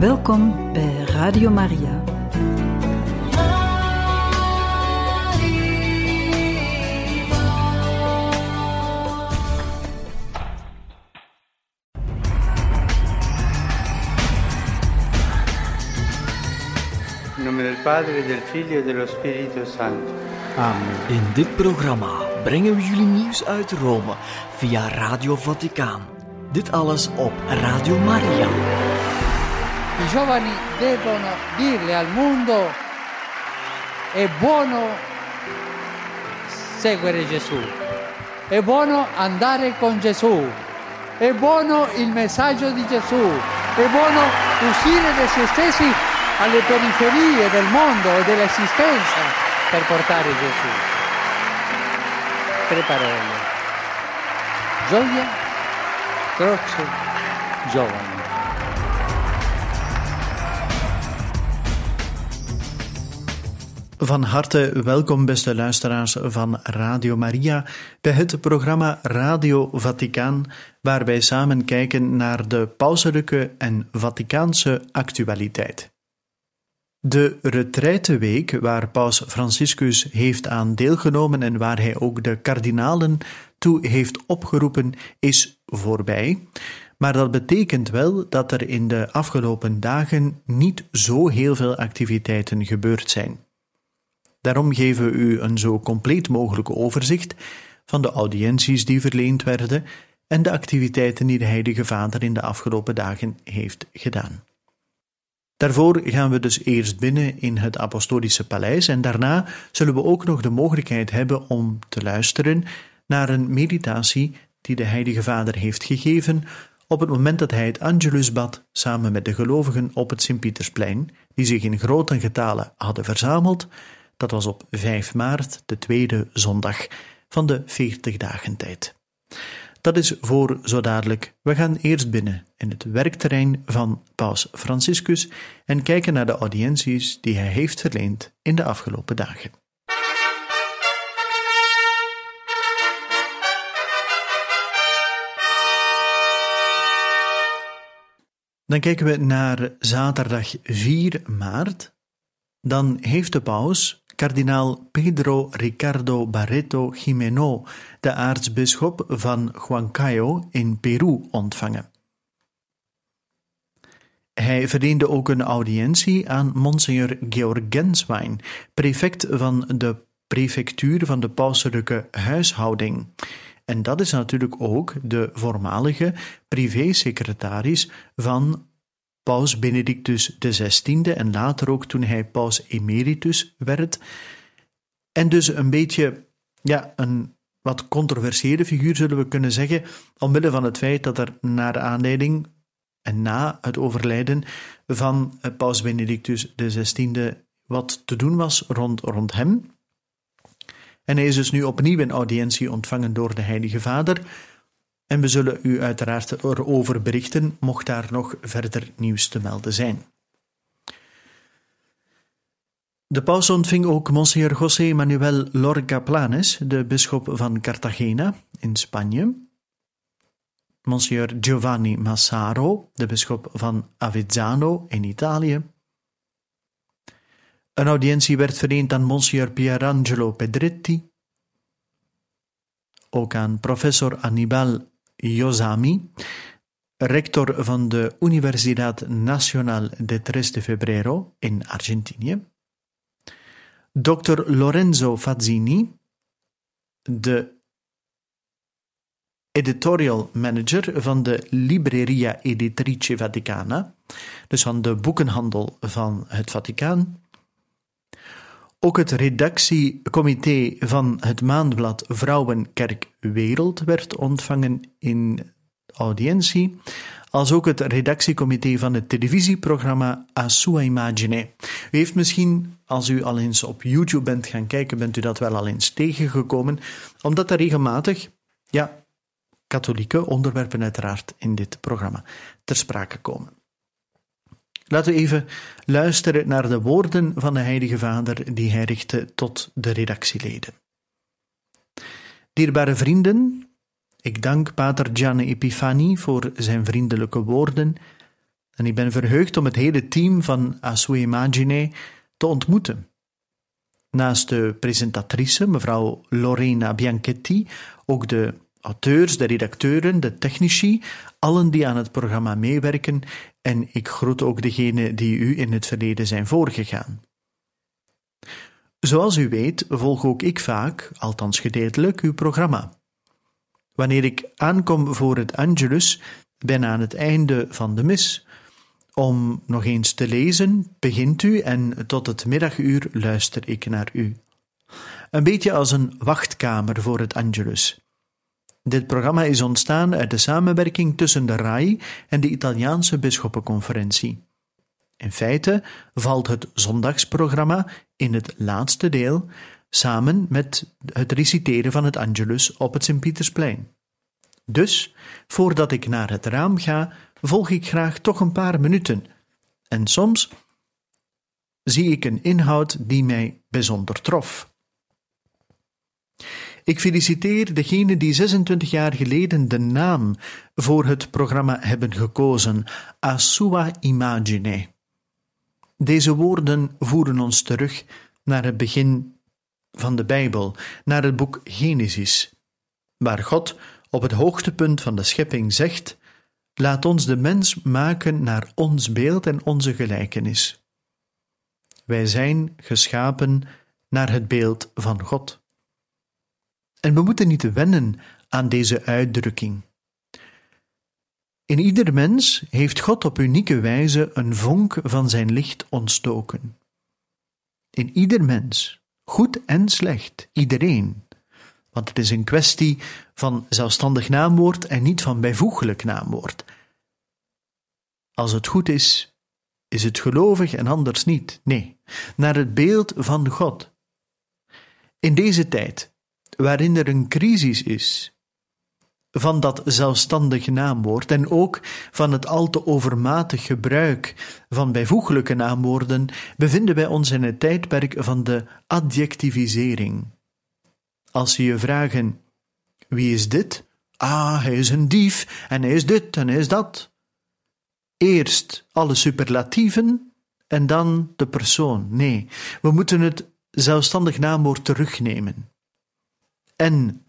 Welkom bij Radio Maria. In nome del Padre, del Figlio e dello Spirito Santo. Amen. In dit programma brengen we jullie nieuws uit Rome via Radio Vaticaan. Dit alles op Radio Maria. I giovani devono dirle al mondo è buono seguire Gesù, è buono andare con Gesù, è buono il messaggio di Gesù, è buono uscire da se stessi alle periferie del mondo e dell'esistenza per portare Gesù. Tre parole. Gioia, croce, giovani. Van harte welkom, beste luisteraars van Radio Maria, bij het programma Radio Vaticaan, waar wij samen kijken naar de pauselijke en Vaticaanse actualiteit. De retraiteweek, waar Paus Franciscus heeft aan deelgenomen en waar hij ook de kardinalen toe heeft opgeroepen, is voorbij. Maar dat betekent wel dat er in de afgelopen dagen niet zo heel veel activiteiten gebeurd zijn. Daarom geven we u een zo compleet mogelijk overzicht van de audiënties die verleend werden en de activiteiten die de Heilige Vader in de afgelopen dagen heeft gedaan. Daarvoor gaan we dus eerst binnen in het Apostolische Paleis en daarna zullen we ook nog de mogelijkheid hebben om te luisteren naar een meditatie die de Heilige Vader heeft gegeven op het moment dat hij het Angelus bad samen met de gelovigen op het Sint-Pietersplein, die zich in grote getalen hadden verzameld. Dat was op 5 maart, de tweede zondag van de 40 dagen tijd. Dat is voor zo dadelijk. We gaan eerst binnen in het werkterrein van Paus Franciscus en kijken naar de audiënties die hij heeft verleend in de afgelopen dagen. Dan kijken we naar zaterdag 4 maart. Dan heeft de paus kardinaal Pedro Ricardo Barreto Jimeno, de aartsbisschop van Huancayo in Peru, ontvangen. Hij verleende ook een audiëntie aan Monsignor Georg Genswein, prefect van de prefectuur van de pauselijke huishouding. En dat is natuurlijk ook de voormalige privésecretaris van paus Benedictus XVI en later ook toen hij paus emeritus werd. En dus een beetje ja, een wat controversiële figuur zullen we kunnen zeggen, omwille van het feit dat er naar aanleiding en na het overlijden van paus Benedictus XVI wat te doen was rond, rond hem. En hij is dus nu opnieuw een audiëntie ontvangen door de Heilige Vader. En we zullen u uiteraard erover berichten, mocht daar nog verder nieuws te melden zijn. De paus ontving ook Monsignor José Manuel Lorca Planes, de bisschop van Cartagena in Spanje. Monsignor Giovanni Massaro, de bisschop van Avezzano in Italië. Een audiëntie werd verleend aan Monsignor Pierangelo Pedretti, ook aan professor Annibal Yosami, rector van de Universidad Nacional de Tres de Febrero in Argentinië, Dr. Lorenzo Fazzini, de editorial manager van de Libreria Editrice Vaticana, dus van de boekenhandel van het Vaticaan. Ook het redactiecomité van het maandblad Vrouwenkerk Wereld werd ontvangen in audiëntie, als ook het redactiecomité van het televisieprogramma A Sua Imagine. U heeft misschien, als u al eens op YouTube bent gaan kijken, bent u dat wel al eens tegengekomen, omdat er regelmatig, ja, katholieke onderwerpen uiteraard in dit programma ter sprake komen. Laten we even luisteren naar de woorden van de Heilige Vader die hij richtte tot de redactieleden. Dierbare vrienden, ik dank Pater Gianni Epifani voor zijn vriendelijke woorden En ik ben verheugd om het hele team van Asue Imagine te ontmoeten. Naast de presentatrice, mevrouw Lorena Bianchetti, ook de auteurs, de redacteuren, de technici, allen die aan het programma meewerken en ik groet ook degenen die u in het verleden zijn voorgegaan. Zoals u weet, volg ook ik vaak, althans gedeeltelijk, uw programma. Wanneer ik aankom voor het Angelus, ben aan het einde van de mis. Om nog eens te lezen, begint u en tot het middaguur luister ik naar u. Een beetje als een wachtkamer voor het Angelus. Dit programma is ontstaan uit de samenwerking tussen de RAI en de Italiaanse Bisschoppenconferentie. In feite valt het zondagsprogramma in het laatste deel samen met het reciteren van het Angelus op het Sint-Pietersplein. Dus, voordat ik naar het raam ga, volg ik graag toch een paar minuten. En soms zie ik een inhoud die mij bijzonder trof. Ik feliciteer degenen die 26 jaar geleden de naam voor het programma hebben gekozen, A Sua Imagine. Deze woorden voeren ons terug naar het begin van de Bijbel, naar het boek Genesis, waar God op het hoogtepunt van de schepping zegt: Laat ons de mens maken naar ons beeld en onze gelijkenis. Wij zijn geschapen naar het beeld van God. En we moeten niet wennen aan deze uitdrukking. In ieder mens heeft God op unieke wijze een vonk van zijn licht ontstoken. In ieder mens, goed en slecht, iedereen. Want het is een kwestie van zelfstandig naamwoord en niet van bijvoeglijk naamwoord. Als het goed is, is het gelovig en anders niet. Nee, naar het beeld van God. In deze tijd, waarin er een crisis is, van dat zelfstandig naamwoord en ook van het al te overmatig gebruik van bijvoeglijke naamwoorden, bevinden wij ons in het tijdperk van de adjectivisering. Als ze je vragen: wie is dit? Ah, hij is een dief en hij is dit en hij is dat. Eerst alle superlatieven en dan de persoon. Nee, we moeten het zelfstandig naamwoord terugnemen. En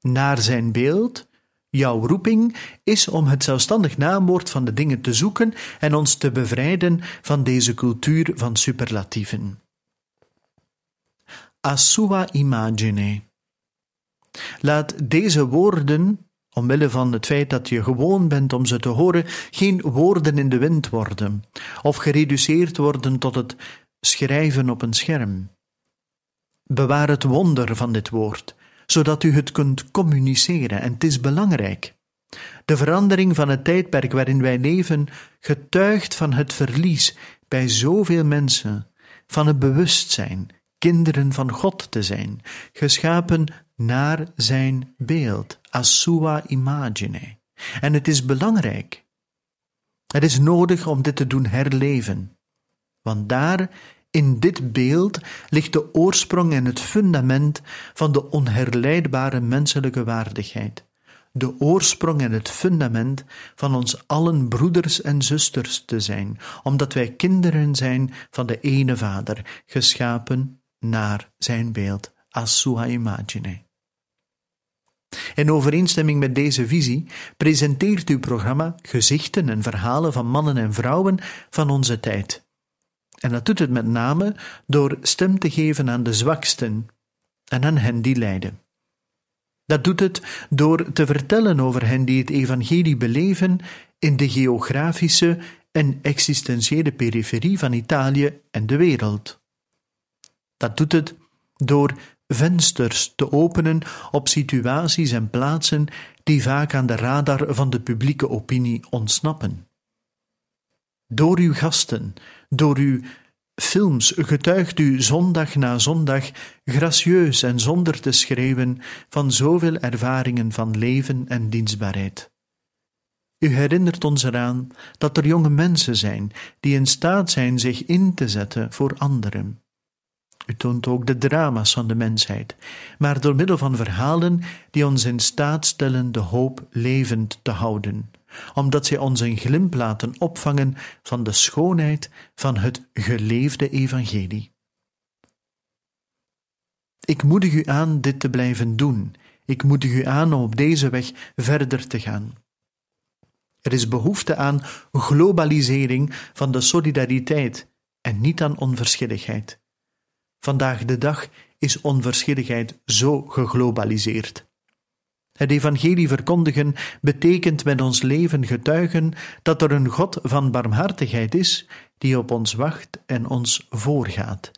naar zijn beeld Jouw roeping is om het zelfstandig naamwoord van de dingen te zoeken en ons te bevrijden van deze cultuur van superlatieven. A sua imagine. Laat deze woorden, omwille van het feit dat je gewoon bent om ze te horen, geen woorden in de wind worden, of gereduceerd worden tot het schrijven op een scherm. Bewaar het wonder van dit woord zodat u het kunt communiceren. En het is belangrijk. De verandering van het tijdperk waarin wij leven getuigt van het verlies bij zoveel mensen van het bewustzijn kinderen van God te zijn, geschapen naar zijn beeld, as sua imagine. En het is belangrijk. Het is nodig om dit te doen herleven, want daar in dit beeld ligt de oorsprong en het fundament van de onherleidbare menselijke waardigheid. De oorsprong en het fundament van ons allen broeders en zusters te zijn, omdat wij kinderen zijn van de ene Vader, geschapen naar zijn beeld, as sua imagine. In overeenstemming met deze visie presenteert uw programma gezichten en verhalen van mannen en vrouwen van onze tijd en dat doet het met name door stem te geven aan de zwaksten en aan hen die lijden. Dat doet het door te vertellen over hen die het evangelie beleven in de geografische en existentiële periferie van Italië en de wereld. Dat doet het door vensters te openen op situaties en plaatsen die vaak aan de radar van de publieke opinie ontsnappen. Door uw gasten, door uw films getuigt u zondag na zondag gracieus en zonder te schreeuwen van zoveel ervaringen van leven en dienstbaarheid. U herinnert ons eraan dat er jonge mensen zijn die in staat zijn zich in te zetten voor anderen. U toont ook de drama's van de mensheid, maar door middel van verhalen die ons in staat stellen de hoop levend te houden, omdat zij ons een glimp laten opvangen van de schoonheid van het geleefde evangelie. Ik moedig u aan dit te blijven doen. Ik moedig u aan om op deze weg verder te gaan. Er is behoefte aan globalisering van de solidariteit en niet aan onverschilligheid. Vandaag de dag is onverschilligheid zo geglobaliseerd. Het evangelie verkondigen betekent met ons leven getuigen dat er een God van barmhartigheid is die op ons wacht en ons voorgaat,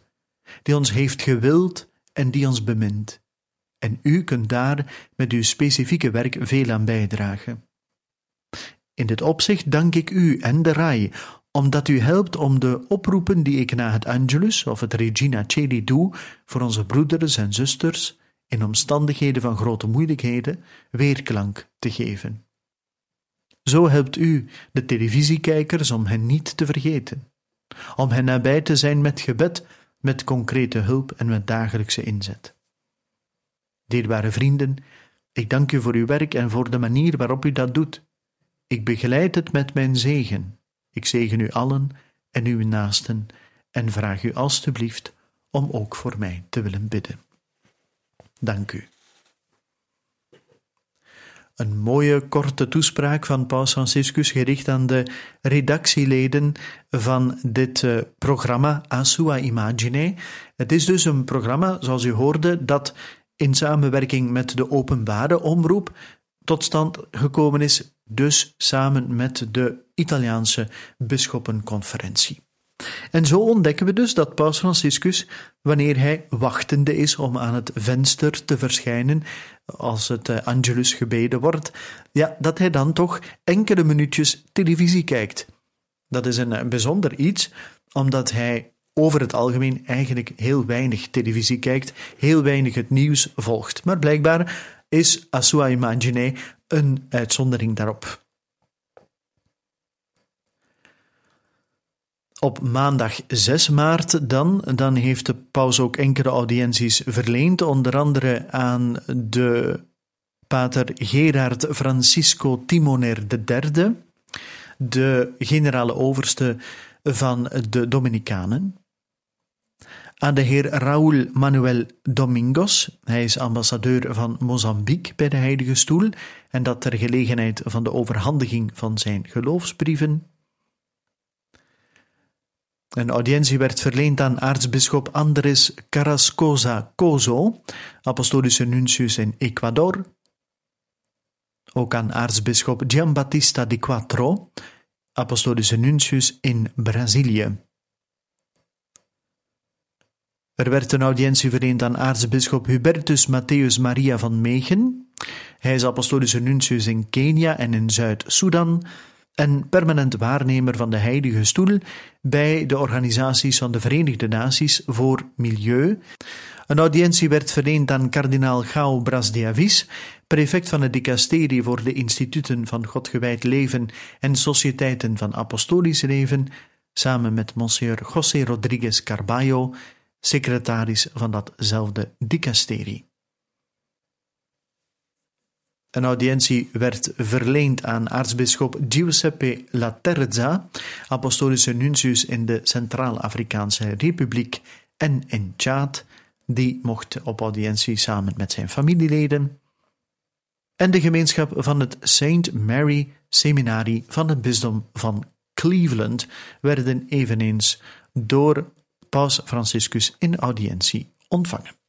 die ons heeft gewild en die ons bemint. En u kunt daar met uw specifieke werk veel aan bijdragen. In dit opzicht dank ik u en de RAI, omdat u helpt om de oproepen die ik na het Angelus of het Regina Celi doe voor onze broeders en zusters in omstandigheden van grote moeilijkheden weerklank te geven. Zo helpt u de televisiekijkers om hen niet te vergeten, om hen nabij te zijn met gebed, met concrete hulp en met dagelijkse inzet. Dierbare vrienden, ik dank u voor uw werk en voor de manier waarop u dat doet. Ik begeleid het met mijn zegen. Ik zegen u allen en uw naasten en vraag u alstublieft om ook voor mij te willen bidden. Dank u. Een mooie korte toespraak van Paus Franciscus gericht aan de redactieleden van dit uh, programma A Sua Imagine. Het is dus een programma, zoals u hoorde, dat in samenwerking met de openbare omroep tot stand gekomen is, dus samen met de Italiaanse bisschoppenconferentie. En zo ontdekken we dus dat Paus Franciscus, wanneer hij wachtende is om aan het venster te verschijnen, als het eh, Angelus gebeden wordt, ja, dat hij dan toch enkele minuutjes televisie kijkt. Dat is een, een bijzonder iets, omdat hij over het algemeen eigenlijk heel weinig televisie kijkt, heel weinig het nieuws volgt. Maar blijkbaar is Asua Imagine een uitzondering daarop. Op maandag 6 maart dan, dan heeft de paus ook enkele audiënties verleend, onder andere aan de pater Gerard Francisco Timoner III, de generale overste van de Dominicanen, aan de heer Raúl Manuel Domingos. Hij is ambassadeur van Mozambique bij de Heilige Stoel en dat ter gelegenheid van de overhandiging van zijn geloofsbrieven. Een audiëntie werd verleend aan aartsbisschop Andres Carrascosa Cozo, apostolische nuntius in Ecuador. Ook aan aartsbisschop Giambattista di Quattro, apostolische nuntius in Brazilië. Er werd een audiëntie verleend aan aartsbisschop Hubertus Matthäus Maria van Megen. Hij is apostolische nuntius in Kenia en in Zuid-Soedan en permanent waarnemer van de Heilige Stoel bij de organisaties van de Verenigde Naties voor Milieu. Een audiëntie werd verleend aan kardinaal Gao Bras de Avis, prefect van het dicasterie voor de instituten van Godgewijd leven en sociëteiten van apostolisch leven, samen met monsieur José Rodriguez Carballo, secretaris van datzelfde dicasterie. Een audiëntie werd verleend aan aartsbisschop Giuseppe Laterza, apostolische nuntius in de Centraal-Afrikaanse Republiek en in Tjaad. Die mocht op audiëntie samen met zijn familieleden. En de gemeenschap van het St. Mary Seminari van het bisdom van Cleveland werden eveneens door Paus Franciscus in audiëntie ontvangen.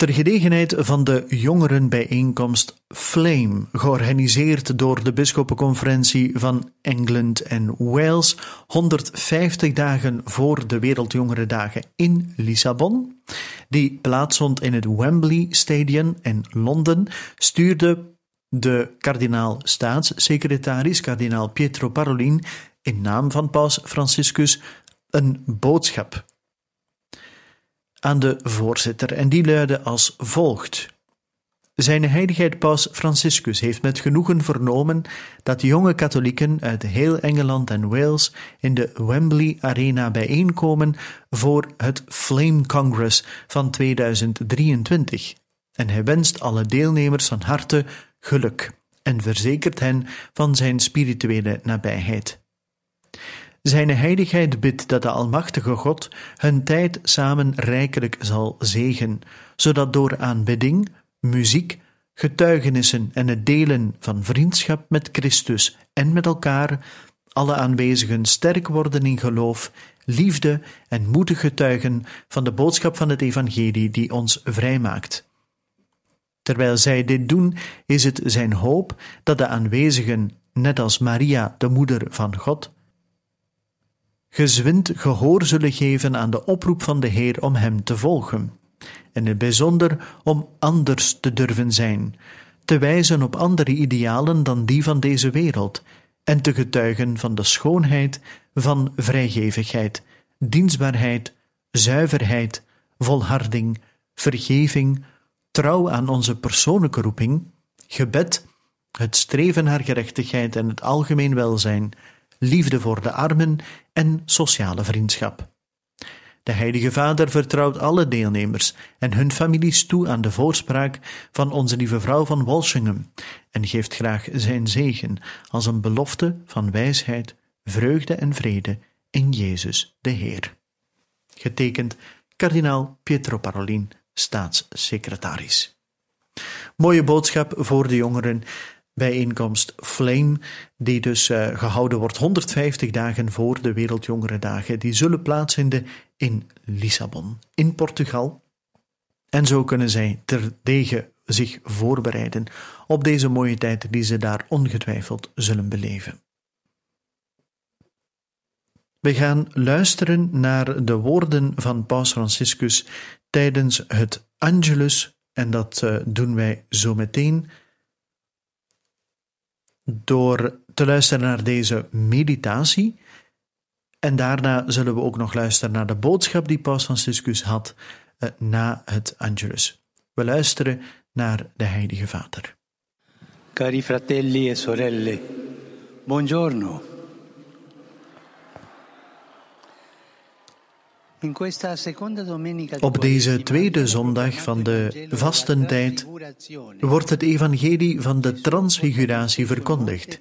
Ter gelegenheid van de jongerenbijeenkomst Flame, georganiseerd door de Bisschoppenconferentie van Engeland en Wales, 150 dagen voor de Wereldjongerendagen in Lissabon, die plaatsvond in het Wembley Stadium in Londen, stuurde de kardinaal-staatssecretaris, kardinaal Pietro Parolin, in naam van Paus Franciscus een boodschap aan de voorzitter en die luidde als volgt. Zijn heiligheid Paus Franciscus heeft met genoegen vernomen dat jonge katholieken uit heel Engeland en Wales in de Wembley Arena bijeenkomen voor het Flame Congress van 2023. En hij wenst alle deelnemers van harte geluk en verzekert hen van zijn spirituele nabijheid. Zijn heiligheid bidt dat de Almachtige God hun tijd samen rijkelijk zal zegen, zodat door aanbidding, muziek, getuigenissen en het delen van vriendschap met Christus en met elkaar alle aanwezigen sterk worden in geloof, liefde en moedig getuigen van de boodschap van het evangelie die ons vrijmaakt. Terwijl zij dit doen, is het zijn hoop dat de aanwezigen, net als Maria, de moeder van God, gezwind gehoor zullen geven aan de oproep van de Heer om Hem te volgen, en in het bijzonder om anders te durven zijn, te wijzen op andere idealen dan die van deze wereld, en te getuigen van de schoonheid van vrijgevigheid, dienstbaarheid, zuiverheid, volharding, vergeving, trouw aan onze persoonlijke roeping, gebed, het streven naar gerechtigheid en het algemeen welzijn, liefde voor de armen en sociale vriendschap. De Heilige Vader vertrouwt alle deelnemers en hun families toe aan de voorspraak van onze lieve vrouw van Walsingham en geeft graag zijn zegen als een belofte van wijsheid, vreugde en vrede in Jezus de Heer. Getekend kardinaal Pietro Parolin, staatssecretaris. Mooie boodschap voor de jongeren bijeenkomst Flame, die dus uh, gehouden wordt 150 dagen voor de Wereldjongerendagen. Die zullen plaatsvinden in Lissabon, in Portugal. En zo kunnen zij terdege zich voorbereiden op deze mooie tijd die ze daar ongetwijfeld zullen beleven. We gaan luisteren naar de woorden van Paus Franciscus tijdens het Angelus, en dat uh, doen wij zo meteen door te luisteren naar deze meditatie. En daarna zullen we ook nog luisteren naar de boodschap die Paus Franciscus had uh, na het Angelus. We luisteren naar de Heilige Vader. Cari fratelli e sorelle, buongiorno. Op deze tweede zondag van de vastentijd wordt het evangelie van de transfiguratie verkondigd.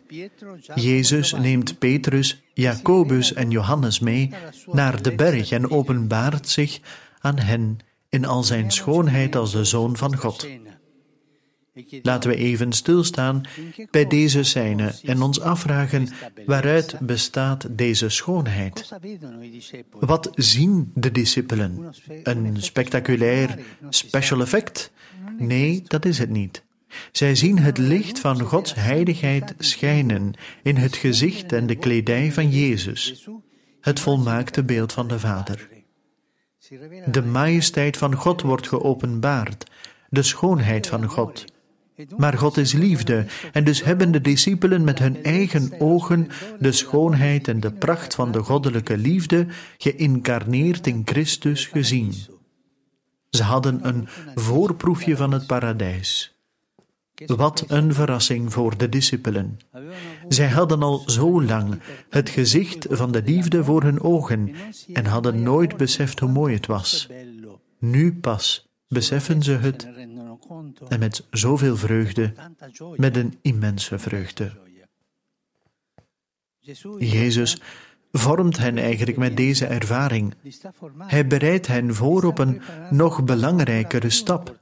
Jezus neemt Petrus, Jacobus en Johannes mee naar de berg en openbaart zich aan hen in al zijn schoonheid als de Zoon van God. Laten we even stilstaan bij deze scène en ons afvragen waaruit bestaat deze schoonheid. Wat zien de discipelen? Een spectaculair special effect? Nee, dat is het niet. Zij zien het licht van Gods heiligheid schijnen in het gezicht en de kledij van Jezus, het volmaakte beeld van de Vader. De majesteit van God wordt geopenbaard, de schoonheid van God. Maar God is liefde, en dus hebben de discipelen met hun eigen ogen de schoonheid en de pracht van de goddelijke liefde geïncarneerd in Christus gezien. Ze hadden een voorproefje van het paradijs. Wat een verrassing voor de discipelen. Zij hadden al zo lang het gezicht van de liefde voor hun ogen en hadden nooit beseft hoe mooi het was. Nu pas beseffen ze het en met zoveel vreugde, met een immense vreugde. Jezus vormt hen eigenlijk met deze ervaring. Hij bereidt hen voor op een nog belangrijkere stap.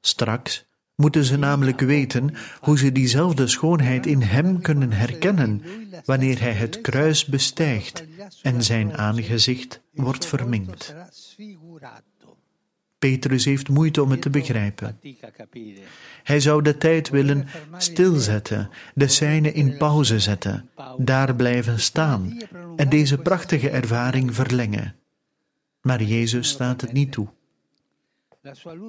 Straks moeten ze namelijk weten hoe ze diezelfde schoonheid in Hem kunnen herkennen wanneer Hij het kruis bestijgt en Zijn aangezicht wordt verminkt. Petrus heeft moeite om het te begrijpen. Hij zou de tijd willen stilzetten, de scène in pauze zetten, daar blijven staan en deze prachtige ervaring verlengen. Maar Jezus staat het niet toe.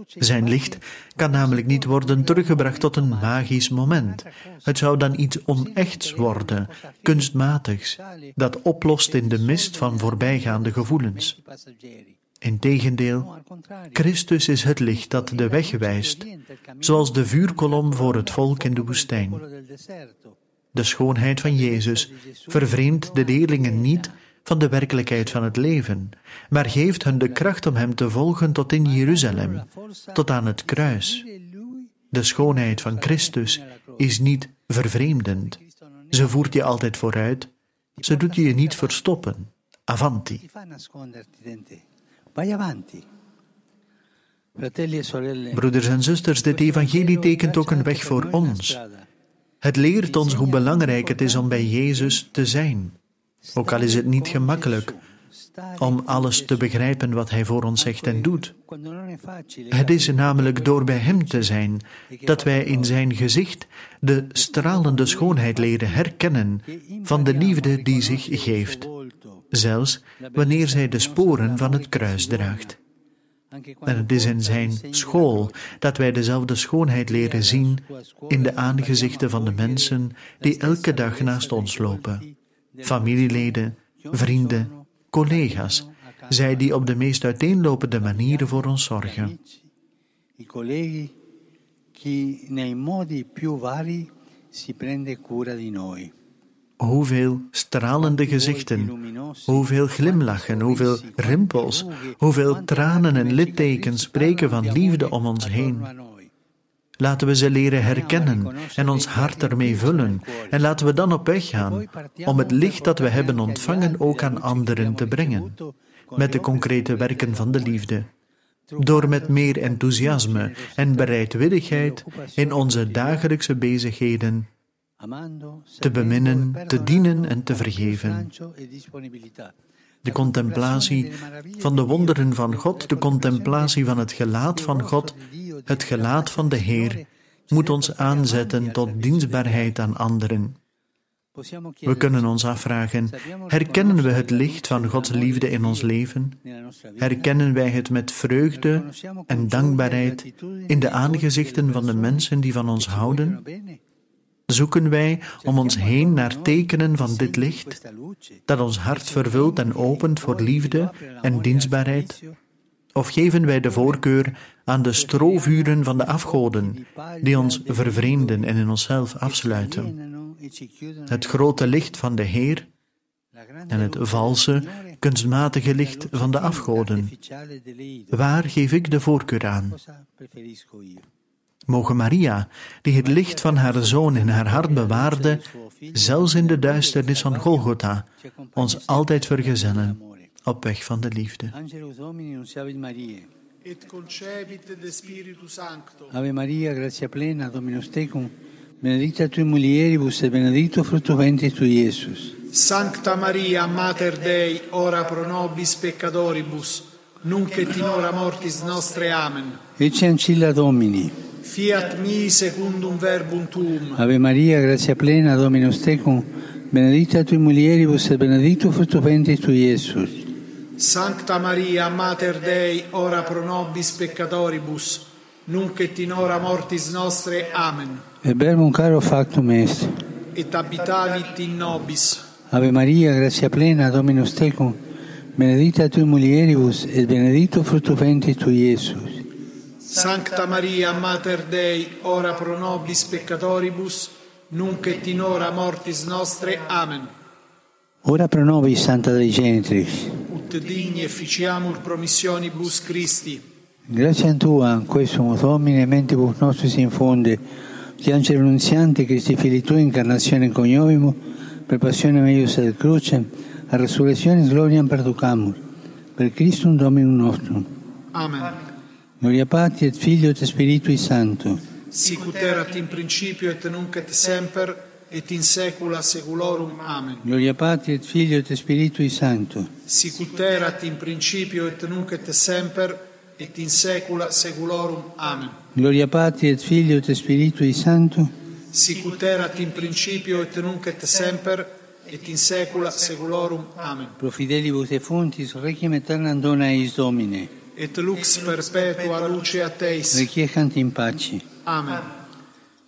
Zijn licht kan namelijk niet worden teruggebracht tot een magisch moment. Het zou dan iets onechts worden, kunstmatigs, dat oplost in de mist van voorbijgaande gevoelens. Integendeel, Christus is het licht dat de weg wijst, zoals de vuurkolom voor het volk in de woestijn. De schoonheid van Jezus vervreemdt de leerlingen niet van de werkelijkheid van het leven, maar geeft hun de kracht om Hem te volgen tot in Jeruzalem, tot aan het kruis. De schoonheid van Christus is niet vervreemdend. Ze voert je altijd vooruit. Ze doet je niet verstoppen. Avanti. Broeders en zusters, dit evangelie tekent ook een weg voor ons. Het leert ons hoe belangrijk het is om bij Jezus te zijn. Ook al is het niet gemakkelijk om alles te begrijpen wat Hij voor ons zegt en doet. Het is namelijk door bij Hem te zijn dat wij in Zijn gezicht de stralende schoonheid leren herkennen van de liefde die zich geeft, zelfs wanneer zij de sporen van het kruis draagt. En het is in Zijn school dat wij dezelfde schoonheid leren zien in de aangezichten van de mensen die elke dag naast ons lopen, familieleden, vrienden, collega's, zij die op de meest uiteenlopende manieren voor ons zorgen. I colleghi nei modi più vari si prende cura. Hoeveel stralende gezichten, hoeveel glimlachen, hoeveel rimpels, hoeveel tranen en littekens spreken van liefde om ons heen. Laten we ze leren herkennen en ons hart ermee vullen. En laten we dan op weg gaan om het licht dat we hebben ontvangen ook aan anderen te brengen, met de concrete werken van de liefde. Door met meer enthousiasme en bereidwilligheid in onze dagelijkse bezigheden te beminnen, te dienen en te vergeven. De contemplatie van de wonderen van God, de contemplatie van het gelaat van God, het gelaat van de Heer, moet ons aanzetten tot dienstbaarheid aan anderen. We kunnen ons afvragen, herkennen we het licht van Gods liefde in ons leven? Herkennen wij het met vreugde en dankbaarheid in de aangezichten van de mensen die van ons houden? Zoeken wij om ons heen naar tekenen van dit licht, dat ons hart vervult en opent voor liefde en dienstbaarheid? Of geven wij de voorkeur aan de strovuren van de afgoden, die ons vervreemden en in onszelf afsluiten? Het grote licht van de Heer en het valse, kunstmatige licht van de afgoden. Waar geef ik de voorkeur aan? Mogen Maria, die het licht van haar zoon in haar hart bewaarde, zelfs in de duisternis van Golgotha, ons altijd vergezellen op weg van de liefde. Et concepit de Spiritu Sancto. Ave Maria, gratia plena, Dominus tecum, benedicta tui mulieribus et benedictus fructus ventris tui, Iesus. Sancta Maria, Mater Dei, ora pro nobis peccatoribus, nunc et in hora mortis nostre. Amen. Ecce ancilla Domini. Fiat mi secundum verbum tuum. Ave Maria, gratia plena, Dominus tecum, benedicta tui mulieribus et benedictus fructus ventris tui, Iesus. Sancta Maria, Mater Dei, ora pro nobis peccatoribus, nunc et in hora mortis nostre. Amen. Et verbum caro factum est. Et habitavit in nobis. Ave Maria, gratia plena, Dominus tecum, benedicta tui mulieribus et benedictus fructus ventris tui, Iesus. Sancta Maria, Mater Dei, ora pro nobis peccatoribus, nunc et in hora mortis nostre. Amen. Ora pro nobis, Santa Dei Genitrix. Ut digni efficiamur promissionibus Christi. Grazie Tua, questo Domine, mentibus nostris infonde, che angelo annunziante, Cristi Fili Tui, incarnazione coniovimo, per passione meius et crucem, a resurrezione gloriam perducamur, per Christum Dominum nostrum. Amen. Gloria Patri et Filio et Spiritui Sancto. Sicut erat in principio et nunc et semper et in saecula saeculorum. Amen. Gloria Patri et Filio et Spiritui Sancto. Sicut erat in principio et nunc et semper et in saecula saeculorum. Amen. Gloria Patri et Filio et Spiritui Sancto. Sicut erat in principio et nunc et semper et in saecula saeculorum. Amen. Pro fidelibus defuntis, requiem aeternam dona eis Domine. Et lux perpetua luce a teis. Requiescant in pace. Amen.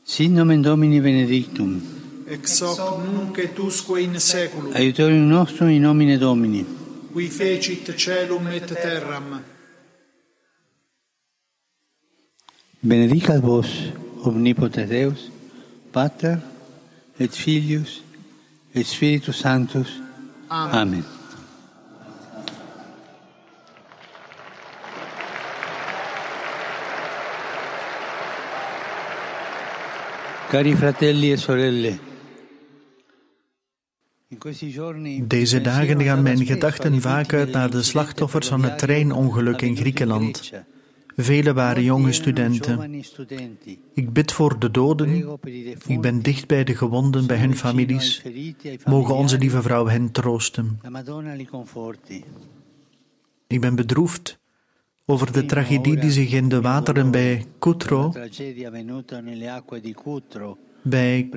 Sit nomen Domini benedictum. Ex hoc nunc et usque in saeculum. Aiutorium nostrum in nomine Domini. qui fecit celum et terram. Benedicat vos omnipotens Deus, Pater et Filius et Spiritus Sanctus. Amen. Amen. Cari fratelli e sorelle, Deze dagen gaan mijn gedachten vaak uit naar de slachtoffers van het treinongeluk in Griekenland. Velen waren jonge studenten. Ik bid voor de doden. Ik ben dicht bij de gewonden, bij hun families. Mogen onze lieve vrouw hen troosten. Ik ben bedroefd over de tragedie die zich in de wateren bij Cutro, bij.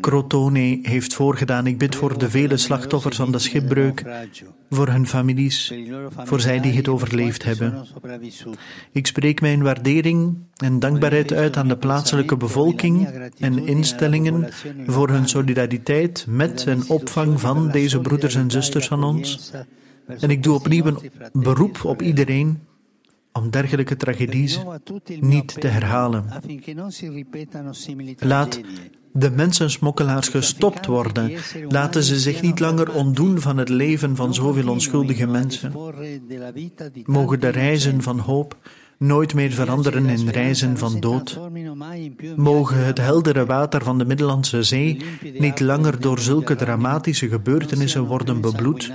Crotone heeft voorgedaan. Ik bid voor de vele slachtoffers van de schipbreuk, voor hun families, voor zij die het overleefd hebben. Ik spreek mijn waardering en dankbaarheid uit aan de plaatselijke bevolking en instellingen voor hun solidariteit met en opvang van deze broeders en zusters van ons. En ik doe opnieuw een beroep op iedereen om dergelijke tragedies niet te herhalen. Laat de mensensmokkelaars gestopt worden. Laten ze zich niet langer ontdoen van het leven van zoveel onschuldige mensen. Mogen de reizen van hoop nooit meer veranderen in reizen van dood. Mogen het heldere water van de Middellandse Zee niet langer door zulke dramatische gebeurtenissen worden bebloed.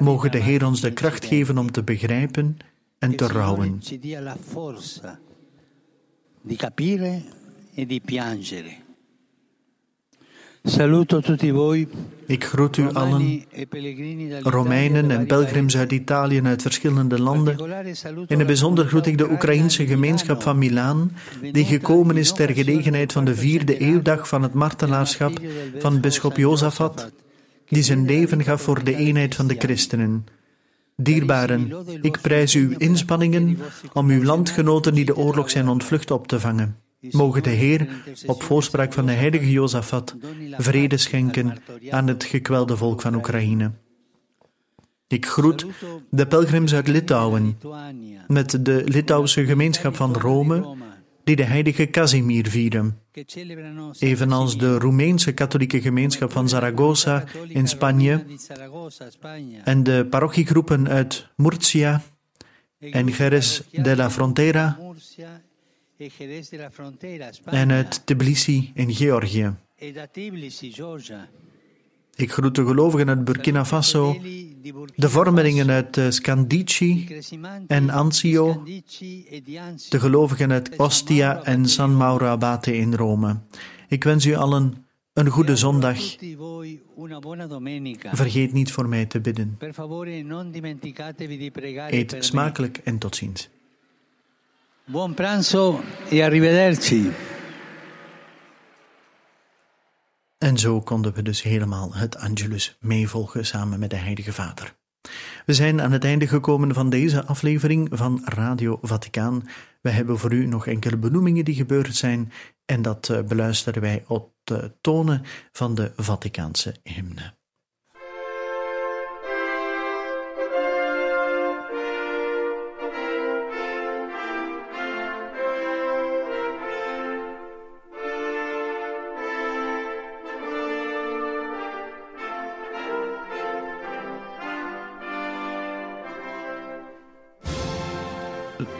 Mogen de Heer ons de kracht geven om te begrijpen en te rouwen. ci dia la forza di capire e di piangere. Saluto tutti voi, Ik groet u allen, e Romeinen en pelgrims uit Italië en uit verschillende landen. In het bijzonder groet ik de Oekraïense gemeenschap van Milaan, die gekomen is ter gelegenheid van de vierde eeuwdag van het martelaarschap van bisschop Jozafat, die zijn leven gaf voor de eenheid van de christenen. Dierbaren, ik prijs uw inspanningen om uw landgenoten die de oorlog zijn ontvlucht op te vangen. Mogen de Heer, op voorspraak van de heilige Jozafat, vrede schenken aan het gekwelde volk van Oekraïne. Ik groet de pelgrims uit Litouwen, met de Litouwse gemeenschap van Rome, die de heilige Casimir vieren, evenals de Roemeense katholieke gemeenschap van Zaragoza in Spanje en de parochiegroepen uit Murcia en Jerez de la Frontera en uit Tbilisi in Georgië. Ik groet de gelovigen uit Burkina Faso, de vormelingen uit eh, Scandici en Anzio, de gelovigen uit Ostia en San Mauro Abate in Rome. Ik wens u allen een goede zondag. Vergeet niet voor mij te bidden. Eet smakelijk en tot ziens. Buon pranzo e arrivederci. En zo konden we dus helemaal het Angelus meevolgen samen met de Heilige Vader. We zijn aan het einde gekomen van deze aflevering van Radio Vaticaan. We hebben voor u nog enkele benoemingen die gebeurd zijn en dat eh, beluisteren wij op de tonen van de Vaticaanse hymne.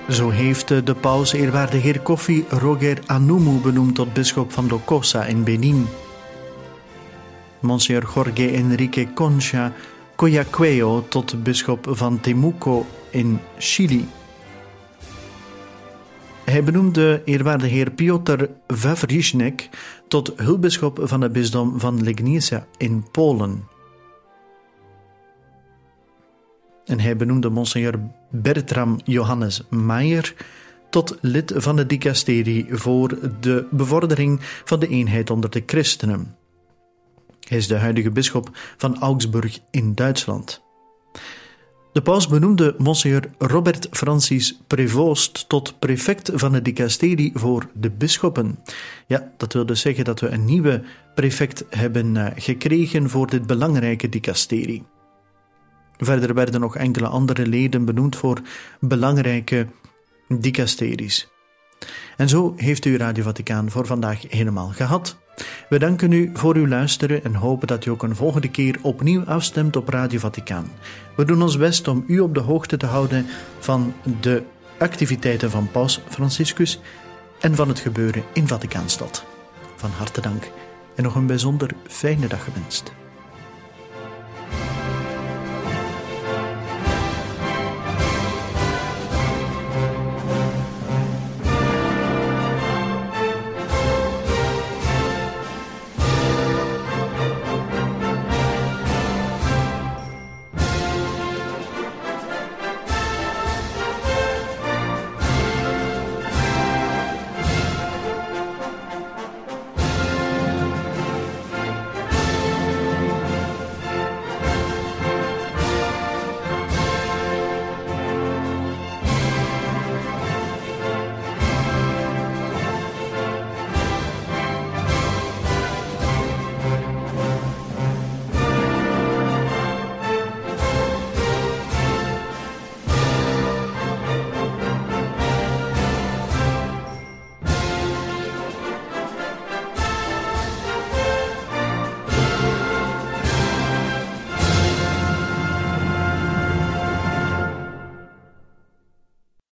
Zo heeft de paus eerwaarde heer Kofi Roger Anumu benoemd tot bisschop van Lokosa in Benin. Monsieur Jorge Enrique Concha Coyaqueo tot bisschop van Temuco in Chili. Hij benoemde eerwaarde heer Piotr Wawrzynek tot hulpbisschop van het bisdom van Legnica in Polen. En hij benoemde monseigneur Bertram Johannes Maier tot lid van de dicasterie voor de bevordering van de eenheid onder de christenen. Hij is de huidige bisschop van Augsburg in Duitsland. De paus benoemde monseigneur Robert Francis Prevost tot prefect van de dicasterie voor de bisschoppen. Ja, dat wil dus zeggen dat we een nieuwe prefect hebben eh, gekregen voor dit belangrijke dicasterie. Verder werden nog enkele andere leden benoemd voor belangrijke dicasteries. En zo heeft u Radio Vaticaan voor vandaag helemaal gehad. We danken u voor uw luisteren en hopen dat u ook een volgende keer opnieuw afstemt op Radio Vaticaan. We doen ons best om u op de hoogte te houden van de activiteiten van Paus Franciscus en van het gebeuren in Vaticaanstad. Van harte dank en nog een bijzonder fijne dag gewenst.